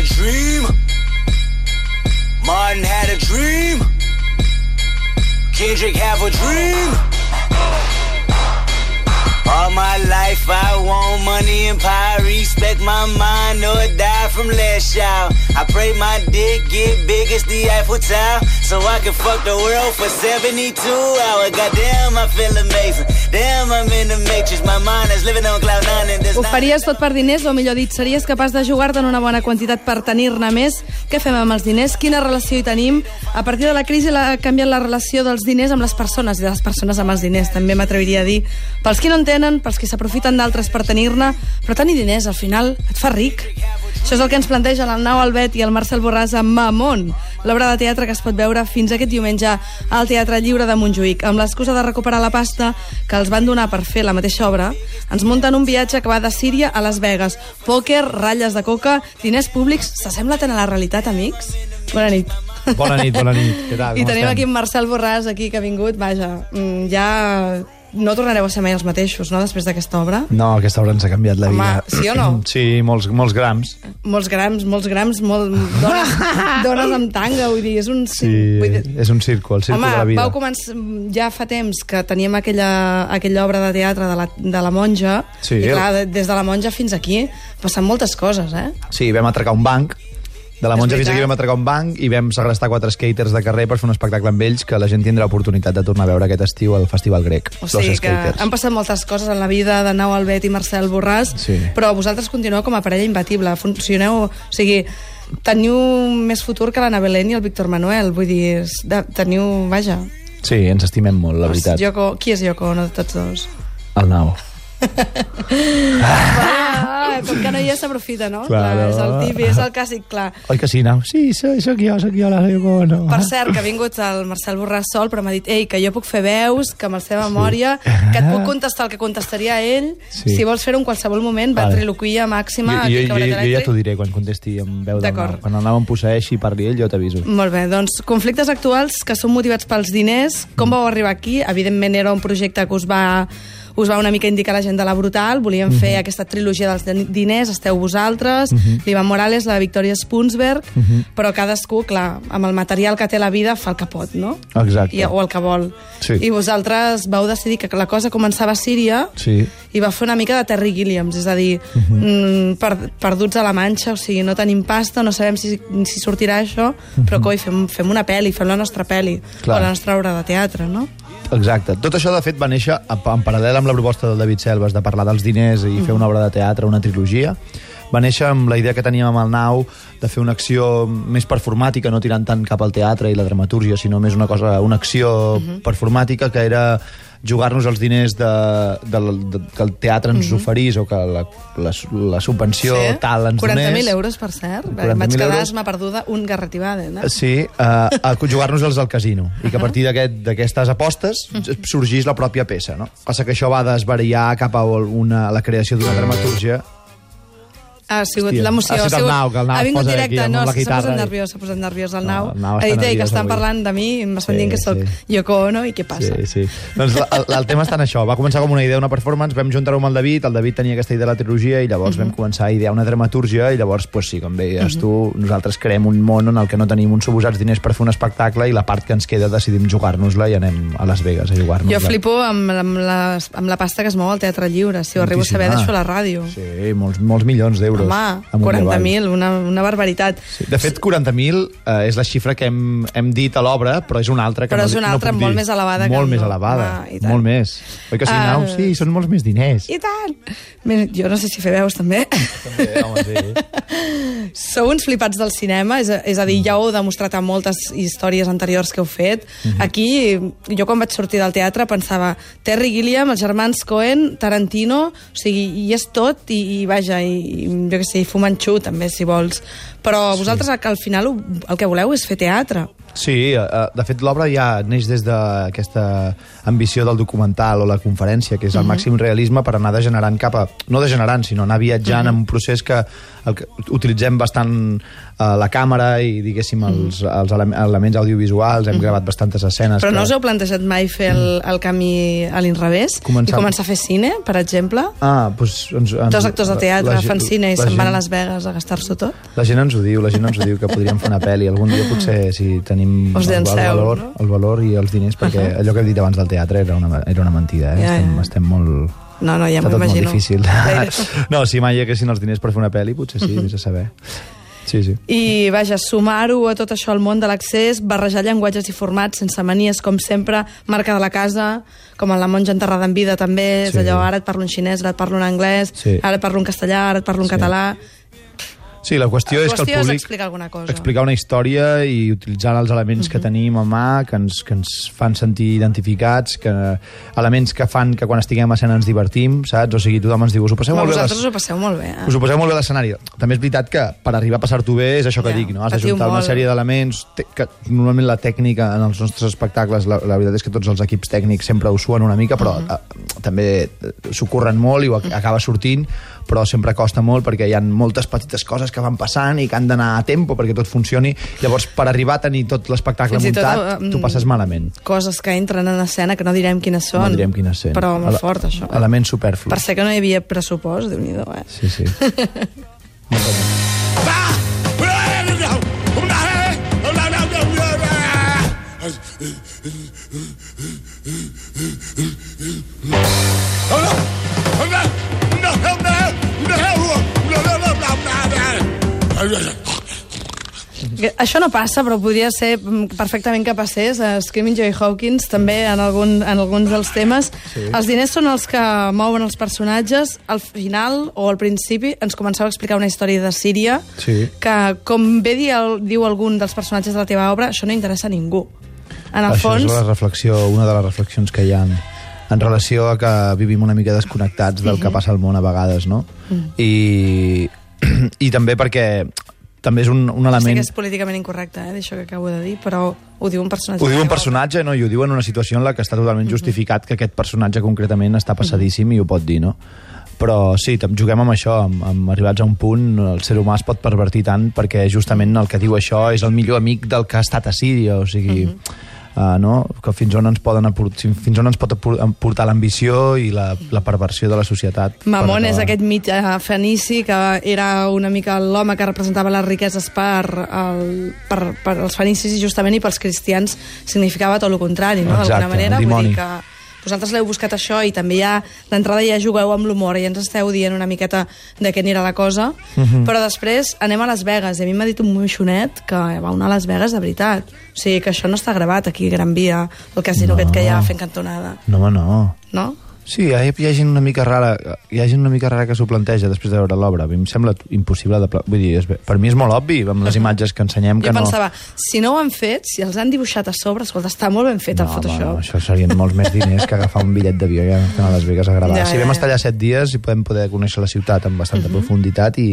a dream. Martin had a dream. Kendrick have a dream. All my life I want money and power. Respect my mind or die from last child. I pray my dick get big as the Eiffel Tower. So I can fuck the world for 72 hours. Goddamn, I feel amazing. Damn, I'm in the matrix. My mind is living on cloud nine and Ho faries tot per diners, o millor dit, series capaç de jugar-te en una bona quantitat per tenir-ne més. Què fem amb els diners? Quina relació hi tenim? A partir de la crisi ha canviat la relació dels diners amb les persones i de les persones amb els diners, també m'atreviria a dir. Pels qui no en tenen, pels qui s'aprofiten d'altres per tenir-ne, però tenir diners al final et fa ric. Això és el que ens plantegen el Nau Albet i el Marcel Borràs amb Mamon, l'obra de teatre que es pot veure fins aquest diumenge al Teatre Lliure de Montjuïc. Amb l'excusa de recuperar la pasta que els van donar per fer la mateixa obra, ens munten un viatge que va de Síria a Las Vegas. Pòquer, ratlles de coca, diners públics... S'assembla tant a la realitat, amics? Bona nit. Bona nit, bona nit. Què tal? I tenim estem? aquí en Marcel Borràs, aquí, que ha vingut. Vaja, mm, ja no tornareu a ser mai els mateixos, no?, després d'aquesta obra. No, aquesta obra ens ha canviat la Home, vida. sí o no? Sí, molts, molts grams. Molts grams, molts grams, molt, dones, dones amb tanga, vull dir, és un... Sí, vull dir, és un circo, el circo Home, de la vida. vau començar, ja fa temps que teníem aquella, aquella obra de teatre de la, de la monja, Sí. i clar, de- des de la monja fins aquí passen moltes coses, eh? Sí, vam atracar un banc. De la monja fins aquí vam atracar un banc i vam segrestar quatre skaters de carrer per fer un espectacle amb ells que la gent tindrà oportunitat de tornar a veure aquest estiu al Festival Grec. O sigui que han passat moltes coses en la vida de Nau Albet i Marcel Borràs, Sí. però vosaltres continueu com a parella imbatible, funcioneu... O sigui, teniu més futur que l'Anna Belén i el Víctor Manuel, vull dir, teniu... Vaja, Sí, ens estimem molt, la veritat. Yoko, qui és Yoko Ono de tots dos? El Nau. Ah, com que no hi és, s'aprofita, no? Claro. Clar, és el típic, és el clàssic, clar. Oi que sí, Nau? Sí, soy, soc jo, soc jo, la Yoko Ono. Per cert, que ha vingut el Marcel Borràs sol, però m'ha dit, ei, que jo puc fer veus, que amb la seva memòria, que et puc contestar el que contestaria ell, Sí. si vols fer-ho en qualsevol moment, Vale. ventriloquia màxima, jo, jo, jo, jo ja t'ho diré quan contesti amb veu del. Nau. Quan el Nau em posseeixi i parli ell, jo t'aviso. Molt bé, doncs conflictes actuals que són motivats pels diners. Com vau arribar aquí? Evidentment era un projecte que us va us va una mica indicar la gent de la Brutal, volíem fer aquesta trilogia dels din- diners, esteu vosaltres, l'Ivan Morales, la Victoria Spunsberg, però cadascú, clar, amb el material que té la vida fa el que pot, no? Exacte. I, o el que vol. Sí. I vosaltres vau decidir que la cosa començava a Síria Sí. i va fer una mica de Terry Gilliams, és a dir, mm, per, perduts a la manxa, o sigui, no tenim pasta, no sabem si, si sortirà això, però coi, fem, fem una pel·li, fem la nostra pel·li, Clar. o la nostra obra de teatre, no? Exacte. Tot això, de fet, va néixer en paral·lel amb la proposta del David Selves de parlar dels diners i fer una obra de teatre, una trilogia. Va néixer amb la idea que teníem amb el Nau de fer una acció més performàtica, no tirant tant cap al teatre i la dramatúrgia, sinó més una cosa, una acció performàtica que era jugar-nos els diners de, de, de, que el teatre ens oferís o que la, la, la subvenció tal ens donés. 40.000 euros, per cert. 40.000 Vaig quedar euros. esma perduda un garratibaden, eh? Sí, uh, a jugar-nos-els al casino i que a partir d'aquest- d'aquestes apostes sorgís la pròpia peça. No? Passa que això va desvariar cap a una, la creació d'una dramatúrgia Ha sigut l'emoció. ha sigut el Nau, que el Nau ha vingut directe, aquí no, s'ha posat nerviós, s'ha posat nerviós el No, Nau. el Nau ha dit, que estan avui." parlant de mi i m'estan Sí, dient que sóc sí. Yoko Ono i què passa? Sí, sí. Doncs el, el tema està en això. Va començar com una idea, una performance, vam juntar-ho amb el David, el David tenia aquesta idea de la trilogia i llavors Mhm. vam començar a idear una dramatúrgia i llavors, pues, sí, com deies tu, nosaltres creem un món en el que no tenim uns suposats diners per fer un espectacle i la part que ens queda decidim jugar-nos-la i anem a Las Vegas a jugar-nos-la. Jo flipo amb, amb, la, amb la pasta que es mou al Teatre Lliure. Si ho arribo a saber, deixo la ràdio. Sí, molts, molts milions d'euros. Home, i avall. 40.000, una, una barbaritat. Sí. De fet, 40.000 eh, és la xifra que hem, hem dit a l'obra, però és una altra que Però no, és una no altra puc molt dir. més elevada que Molt el més no. elevada, Home, tant. molt més. Oi que sí, Ah. Nau? Sí, són molts més diners. I tant! Bé, Jo no sé si fer veus, també. També, home, sí. Sou uns flipats del cinema, és a, és a dir, ja ho heu demostrat en moltes històries anteriors que heu fet. Mhm. Aquí, jo quan vaig sortir del teatre pensava Terry Gilliam, els germans Cohen, Tarantino, o sigui, i és tot, i, i vaja, i, i jo què sé, Manchu també, si vols. Però vosaltres, que al final, el que voleu és fer teatre. Sí, eh, de fet l'obra ja neix des d'aquesta ambició del documental o la conferència, que és el màxim realisme per anar degenerant cap a... No degenerant, sinó anar viatjant en un procés que, el que utilitzem bastant eh, la càmera i, diguéssim, els, els ele- elements audiovisuals, hem gravat bastantes escenes. Però no que... us heu plantejat mai fer el, el camí a l'inrevés? Començar- I començar a fer cine, per exemple? Ah, doncs... Ens, ens, Dos actors de teatre la fan cine i se'n van a Las Vegas a gastar-s'ho tot? La gent ens ho diu, la gent ens ho diu, que podríem fer una pel·li. Algun dia potser, si tenim Us el, el, valor, no? el valor i els diners, perquè Ahà. allò que he dit abans del teatre era una, era una mentida, eh? Ja, estem, ja. estem molt... No, no, ja Està tot molt difícil. No, si mai hi haguessin els diners per fer una pel·li, potser sí, vés a saber. Sí, sí. I, vaja, sumar-ho a tot això al món de l'accés, barrejar llenguatges i formats sense manies, com sempre, marca de la casa, com en La monja enterrada en vida, també, és Sí. allò, ara et parlo en xinès, ara et parlo en anglès, Sí. ara et parlo en castellà, ara et parlo en Sí. català... Sí, la qüestió, La és que el qüestió públic... explicar alguna cosa. Explicar una història i utilitzar els elements que tenim a mà, que ens, que ens fan sentir identificats, que, elements que fan que quan estiguem a escena ens divertim, saps? O sigui, tothom ens diu, us ho passeu Però molt bé... vosaltres l'es- ho passeu molt bé, eh? Us ho poseu molt bé a l'escenari. També és veritat que per arribar a passar-t'ho bé és això que Ja, dic, no? Has de patiu juntar una sèrie d'elements que normalment la tècnica en els nostres espectacles, la, la veritat és que tots els equips tècnics sempre ho suen una mica, però Mhm. eh, també eh, s'ho curren molt i ho ac- acaba sortint, però sempre costa molt perquè hi ha moltes petites coses que van passant i que han d'anar a tempo perquè tot funcioni. Llavors, per arribar a tenir tot l'espectacle muntat, eh, t'ho passes malament. Coses que entren en escena que no direm quines són. No direm quines són. Però molt Ele- fort, això. Eh? Elements superflus. Per ser que no hi havia pressupost, déu nhi eh? Sí, sí. Que Això no passa, però podria ser mm, perfectament que passés. A Screaming Joy Hawkins, també en, algun, en alguns dels temes. Sí. Els diners són els que mouen els personatges. Al final, o al principi, ens començava a explicar una història de Síria Sí. que, com bé diu, diu algun dels personatges de la teva obra, això no interessa a ningú. En el Això fons, és la reflexió, una de les reflexions que hi ha en relació a que vivim una mica desconnectats del que passa al món a vegades, no? I, i també perquè també és un, un sé element... que és políticament incorrecte, eh, d'això que acabo de dir, però ho diu un personatge. Ho diu un personatge, no? I ho diu en una situació en la que està totalment justificat que aquest personatge concretament està passadíssim i ho pot dir, no? Però sí, juguem amb això, amb, amb arribats a un punt, el ser humà es pot pervertir tant perquè justament el que diu això és el millor amic del que ha estat a Síria, o sigui... Uh, no? que fins on ens poden aport, fins on ens pot portar l'ambició i la, la perversió de la societat Mamon és aquest mig eh, fenici que era una mica l'home que representava les riqueses per, el, per, per els fenicis i justament i pels cristians significava tot el contrari, no? D'alguna manera. Vull dir que vosaltres l'heu buscat això i també ja d'entrada ja jugueu amb l'humor i ja ens esteu dient una miqueta de què anirà la cosa, Mhm. però després anem a Las Vegas i a mi m'ha dit un moixonet que va anar a Las Vegas de veritat. O sigui, que això no està gravat aquí a Gran Via, el casino No. aquest que hi ha fent cantonada, No, home, no. no? Sí, hi ha, hi ha gent una mica rara, hi ha gent una mica rara que s'ho planteja després de veure l'obra. A mi em sembla impossible de... pla- Vull dir, és, per mi és molt obvi amb les imatges que ensenyem que Jo no... pensava, si no ho han fet, si els han dibuixat a sobre, escolta, està molt ben fet el home, Photoshop. no, això serien molts més diners que agafar un bitllet d'avió i anar a Las Vegas a gravar. Ja, si ja, vam ja. estar allà set dies i podem poder conèixer la ciutat amb bastanta profunditat i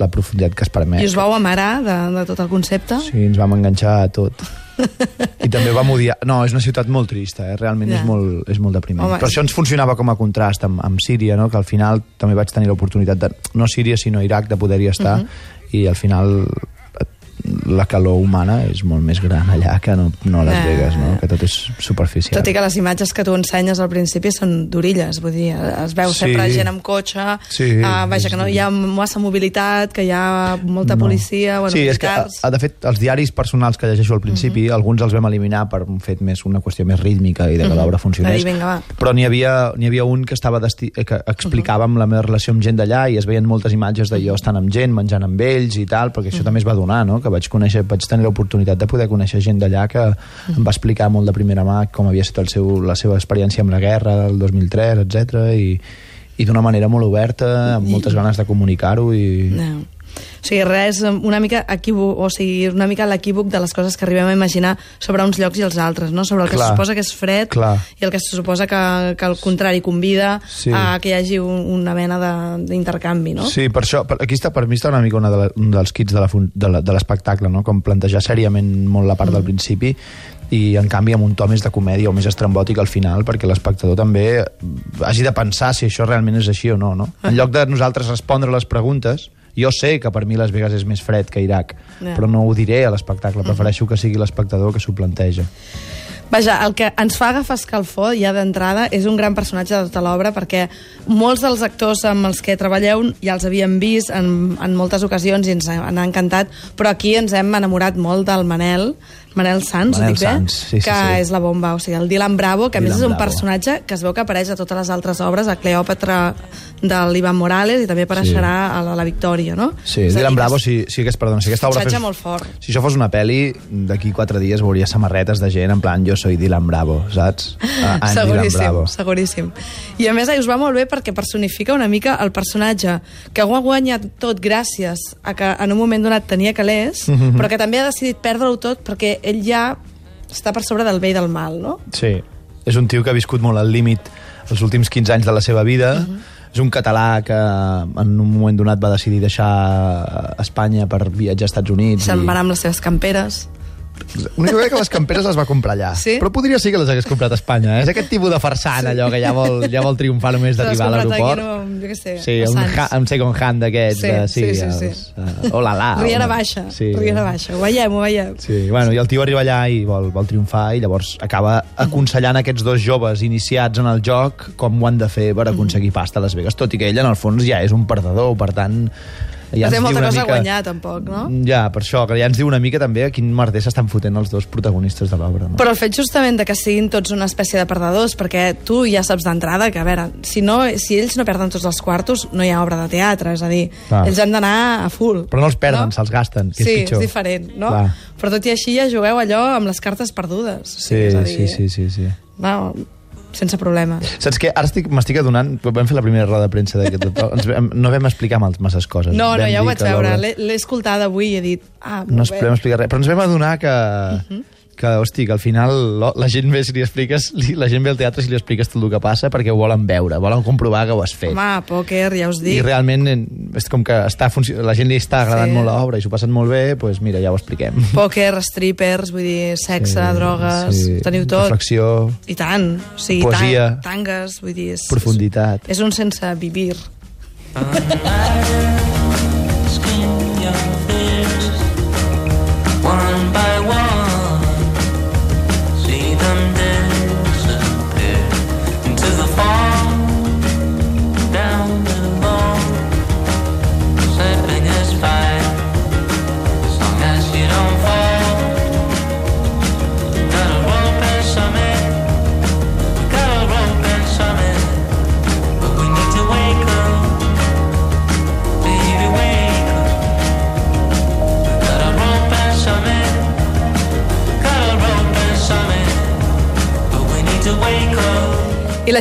la profunditat que es permet. I us vau amarar de, de tot el concepte? Sí, ens vam enganxar a tot. I també vam odiar... No, és una ciutat molt trista, eh? realment Ja. és, molt, és molt deprimint. Home, Però això ens funcionava com a contrast amb, amb Síria, no? que al final també vaig tenir l'oportunitat de, no Síria sinó Iraq, de poder-hi estar, Mhm. i al final la calor humana és molt més gran allà que no, no a Las Ja. Vegas, no? que tot és superficial. Tot i que les imatges que tu ensenyes al principi són d'orilles, vull dir, es veu Sí. sempre gent amb cotxe, Sí, uh, vaja, que no hi ha massa mobilitat, que hi ha molta policia, bueno, sí, és que, a- de fet, els diaris personals que llegeixo al principi, Mhm. alguns els vam eliminar per un fet més, una qüestió més rítmica i de que l'obra funcionés. Dir, vinga, va. Però n'hi havia, havia un que estava desti eh, que explicava amb la meva relació amb gent d'allà i es veien moltes imatges de jo estant amb gent, menjant amb ells i tal, perquè això també es va donar, no? que vaig conèixer, vaig tenir l'oportunitat de poder conèixer gent d'allà que em va explicar molt de primera mà com havia estat el seu, la seva experiència amb la guerra del 2003, etc i, i d'una manera molt oberta, amb moltes ganes de comunicar-ho i... No. O sigui, res, una mica equívoc, o sigui, una mica l'equívoc de les coses que arribem a imaginar sobre uns llocs i els altres, no? Sobre el que Clar. se suposa que és fred Clar. i el que se suposa que, que al contrari convida Sí. a que hi hagi un, una mena de- d'intercanvi, no? Sí, per això, per, aquí està, per mi està una mica una de la, un dels kits de l'espectacle, no? com plantejar sèriament molt la part Mm. del principi i en canvi amb un to més de comèdia o més estrambòtic al final perquè l'espectador també eh, hagi de pensar si això realment és així o no, no? En lloc de nosaltres respondre les preguntes jo sé que per mi Las Vegas és més fred que Iraq, Ja. però no ho diré a l'espectacle, prefereixo que sigui l'espectador que s'ho planteja. Vaja, el que ens fa agafar escalfor ja d'entrada és un gran personatge de tota l'obra perquè molts dels actors amb els que treballeu ja els havíem vist en, en moltes ocasions i ens han encantat, però aquí ens hem enamorat molt del Manel, Manel Sanz, Manel dic bé? Sanz, sí, sí, que sí. és la bomba, o sigui, el Dylan Bravo, que a més Dylan és un Bravo. personatge que es veu que apareix a totes les altres obres, a Cleòpatra de l'Ivan Morales i també apareixerà a la, la Victòria, no? Sí, És Dylan que Bravo, si, si, hagués, perdona, si aquesta obra fes, molt fort. Si això fos una pel·li, d'aquí quatre dies veuria samarretes de gent en plan, jo soy Dylan Bravo, saps? Ah, I'm Dylan seguríssim, Bravo. seguríssim. I a més us va molt bé perquè personifica una mica el personatge que ho ha guanyat tot gràcies a que en un moment donat tenia calés, Mhm. però que també ha decidit perdre-ho tot perquè ell ja està per sobre del bé i del mal, no? Sí, és un tio que ha viscut molt al límit els últims 15 anys de la seva vida, Mhm. és un català que en un moment donat va decidir deixar Espanya per viatjar als Estats Units. Se'n i- va amb les seves camperes. L'únic que que les camperes les va comprar allà. Sí? Però podria ser que les hagués comprat a Espanya. eh? És aquest tipus de farsant, allò que ja vol, ja vol triomfar només d'arribar a comprat aquí, l'aeroport. no, jo què sé, Sí, a un, Sants. un second hand d'aquests. Sí, de, sí, sí, sí. Els, uh, hola, la. Riera una- Baixa, Sí. Riera Baixa. Ho veiem, ho veiem. Sí, bueno, i el tio arriba allà i vol, vol triomfar i llavors acaba aconsellant aquests dos joves iniciats en el joc com ho han de fer per aconseguir pasta a Las Vegas, tot i que ell en el fons ja és un perdedor, per tant... Ja no té molta cosa mica... a guanyar, tampoc, no? Ja, per això, que ja ens diu una mica també a quin merder s'estan fotent els dos protagonistes de l'obra. No? Però el fet justament de que siguin tots una espècie de perdedors, perquè tu ja saps d'entrada que, a veure, si, no, si ells no perden tots els quartos, no hi ha obra de teatre, és a dir, Clar. ells han d'anar a full. Però no els perden, no? se'ls gasten, que és sí, pitjor. és diferent, no? Clar. Però tot i així ja jugueu allò amb les cartes perdudes. O Sí, sigui, és a dir, sí, sí, sí, sí. No, sense problemes. Saps què? Ara estic- m'estic adonant... Vam fer la primera roda de premsa d'aquest... Vam- no vam explicar mal- masses coses. No, no, Vam ja ho vaig veure, l'he escoltada avui i he dit, ah, No bé. podem explicar res, però ens vam adonar que, Mhm. Que hosti, que al final lo- la gent ve si li expliques, li, la gent ve al teatre si li expliques tot el que passa perquè ho volen veure, volen comprovar que ho has fet. Home, pòquer, ja us I dic. realment eh, és com que està la gent li està agradant Sí. molt l'obra i s'ho passen molt bé, doncs mira, ja ho expliquem. Pòquer, strippers, vull dir, sexe, drogues, teniu tot. Reflexió, I tant, o sigui, Poesia. tan, tangues, vull dir... És, profunditat. És un sense vivir. Skin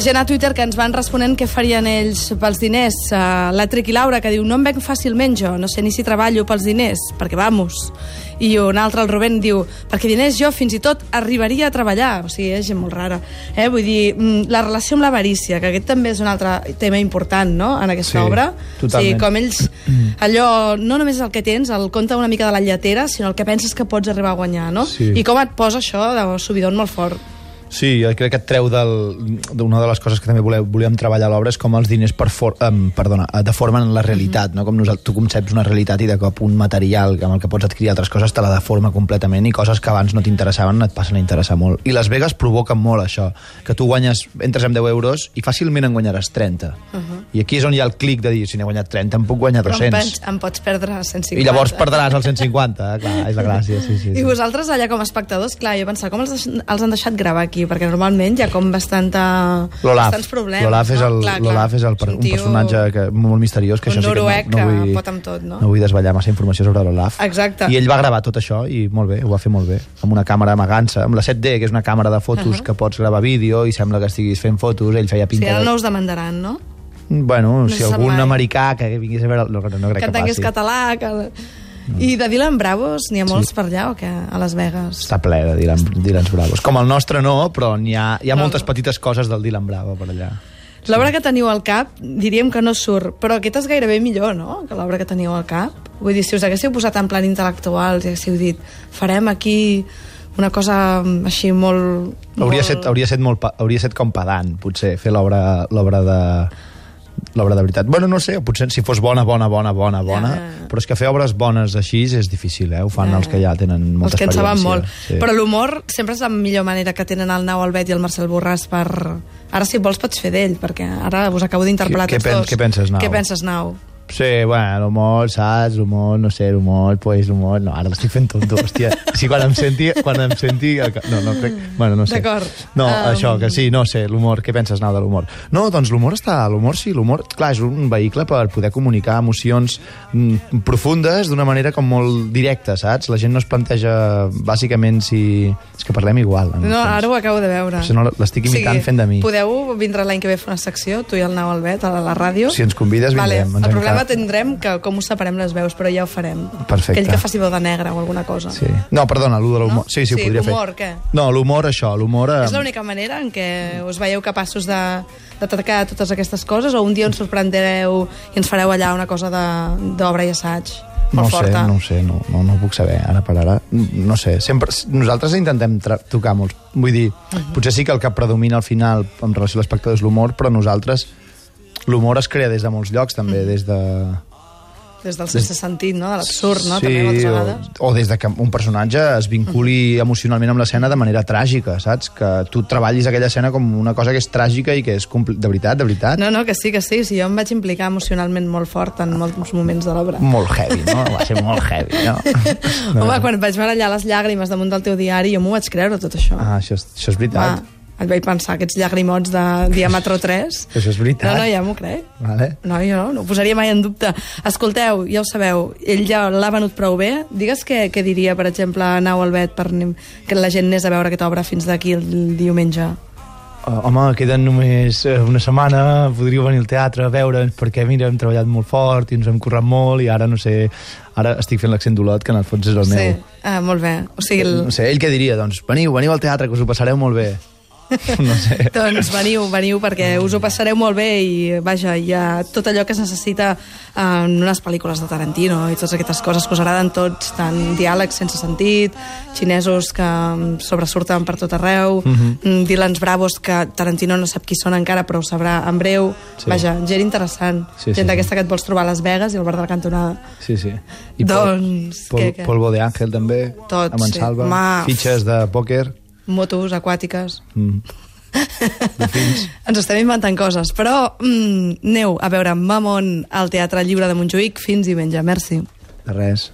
gent a Twitter que ens van responent què farien ells pels diners. Uh, la Tric i Laura, que diu, no em venc fàcilment jo, no sé ni si treballo pels diners, perquè vamos. I un altre, el Rubén, diu, perquè diners jo fins i tot arribaria a treballar. O sigui, és gent molt rara. Eh? Vull dir, mm, la relació amb l'avarícia, que aquest també és un altre tema important, no?, en aquesta Sí, obra. totalment. O sigui, com ells, allò, no només és el que tens, el compte una mica de la lletera, sinó el que penses que pots arribar a guanyar, no? Sí. I com et posa això de subidon molt fort. Sí, jo crec que et treu d'una de les coses que també voleu, volíem treballar a l'obra és com els diners per for, um, perdona, eh, deformen la realitat, no? com nosaltres, tu conceps una realitat i de cop un material amb el que pots adquirir altres coses te la deforma completament i coses que abans no t'interessaven et passen a interessar molt. I Las Vegas provoquen molt això, que tu guanyes, entres amb 10 euros i fàcilment en guanyaràs 30. Uh -huh. I aquí és on hi ha el clic de dir, si n'he guanyat 30 em puc guanyar Però em, 200. pens, em pots perdre 150. I llavors perdràs el 150, clar, és la gràcia, sí, sí. I sí. vosaltres allà com a espectadors, clar, jo pensava, com els, els han deixat gravar aquí? Perquè normalment hi ha com bastanta, bastants problemes. L'Olaf és, no? el, Clar, clar. l'Olaf és el, un, un tio- personatge que, molt misteriós, que un això sí que no, no, que vull, pot amb tot, no? no vull desvetllar massa informació sobre l'Olaf. Exacte. I ell va gravar tot això i molt bé, ho va fer molt bé. Amb una càmera amagant-se, amb la 7D, que és una càmera de fotos uh -huh. que pots gravar vídeo i sembla que estiguis fent fotos, ell feia pinta ara de... no us demandaran, no? Bueno, si se sap algun mai. americà que vingués a veure... No, no crec que que, passi. català. Que... I de Dylan Bravos n'hi ha molts per allà o què? A Las Vegas. Està ple de Dylan, Dylans Bravos. Com el nostre no, però n'hi ha, hi ha No. moltes petites coses del Dylan Bravo per allà. L'obra que teniu al cap, diríem que no surt, però aquesta és gairebé millor, no?, que l'obra que teniu al cap. Vull dir, si us haguéssiu posat en plan intel·lectual, si haguéssiu dit, farem aquí una cosa mm, així molt... Hauria molt... set, hauria, set molt, hauria set com pedant, potser, fer l'obra de l'obra de veritat. Bueno, no sé, potser si fos bona, bona, bona, bona, bona, però és que fer obres bones així és difícil, eh? Ho fan Ja. els que ja tenen molta els que en saben molt. Sí. Però l'humor sempre és la millor manera que tenen el Nau Albet i el Marcel Borràs per... Ara, si vols, pots fer d'ell, perquè ara us acabo d'interpel·lar tots pen- dos. què penses, Nau? Què penses, Nau? Sí, bueno, l'humor, saps? L'humor, no sé, l'humor, pues, l'humor... No, ara l'estic fent tonto, hòstia. Sí, quan em senti... Quan em senti el ca- no, no crec... Bueno, no sé. D'acord. No, Um, això, que sí, no sé, l'humor. Què penses, Nau, de l'humor? No, doncs l'humor està... L'humor, sí, l'humor... Clar, és un vehicle per poder comunicar emocions mm, profundes d'una manera com molt directa, saps? La gent no es planteja, bàsicament, si... És que parlem igual. en el No, fons. ara ho acabo de veure. Això no l'estic imitant fent de mi. Podeu vindre l'any que ve a fer una secció, tu i el Nau Albet, a la, ràdio? Si ens convides, vale. vindrem, ens El problema encanta. tindrem que com us separem les veus, però ja ho farem. Perfecte. Aquell que faci veu de negre o alguna cosa. Sí. No, perdona, allò de l'humor. No? Sí, sí, ho Sí, podria fer. què? No, l'humor, això, l'humor... eh, És l'única manera en què us veieu capaços de d'atacar totes aquestes coses o un dia ens sorprendreu i ens fareu allà una cosa de- d'obra i assaig No ho sé, forta? no ho sé, no, no, no ho puc saber, ara per ara. No sé, sempre, nosaltres intentem tocar molts... Vull dir, potser sí que el que predomina al final en relació a l'espectador és l'humor, però nosaltres l'humor es crea des de molts llocs, també, des de... Des del sense sentit, no? De l'absurd, no? Sí, També moltes o, vegades. o des de que un personatge es vinculi emocionalment amb l'escena de manera tràgica, saps? Que tu treballis aquella escena com una cosa que és tràgica i que és de veritat, de veritat. No, no, que sí, que sí. sí jo em vaig implicar emocionalment molt fort en molts moments de l'obra. Molt heavy, no? Va ser molt heavy, no? No. Home, quan vaig allà les llàgrimes damunt del teu diari, jo m'ho vaig creure, tot això. Ah, això, és- això és veritat. Va, et vaig pensar, aquests llagrimots de diàmetre 3... Això és veritat. No, no, ja m'ho crec. Vale. No, jo no, no ho posaria mai en dubte. Escolteu, ja ho sabeu, ell ja l'ha venut prou bé. Digues què, què diria, per exemple, a Nau Albet per que la gent anés a veure aquesta obra fins d'aquí el diumenge. Uh, home, queden només eh, una setmana, podríeu venir al teatre a veure'ns, perquè, mira, hem treballat molt fort i ens hem currat molt i ara, no sé, ara estic fent l'accent d'Olot, que en el fons és el Sí, meu. ah, molt bé. O sigui, el... No sé, ell què diria? Doncs veniu, veniu al teatre, que us ho passareu molt bé. no sé. Doncs veniu, veniu, perquè us ho passareu molt bé i, vaja, hi ha tot allò que es necessita en unes pel·lícules de Tarantino i totes aquestes coses que us agraden tots, tant diàlegs sense sentit, xinesos que mm, sobresurten per tot arreu, mm -hmm. Dylans Bravos que Tarantino no sap qui són encara, però ho sabrà en breu. Sí. Vaja, gent interessant. Sí, sí, gent d'aquesta sí. que et vols trobar a Las Vegas i al bar de la cantonada. Sí, sí. I Doncs, Pol, què, Pol, què? Polvo de Ángel, també. Tot, amb en sí. Salva. Ma- Fitxes de pòquer. Motos aquàtiques. Mm. Ens estem inventant coses, però mm, aneu a veure Mamon al Teatre Lliure de Montjuïc fins diumenge. Merci. De res.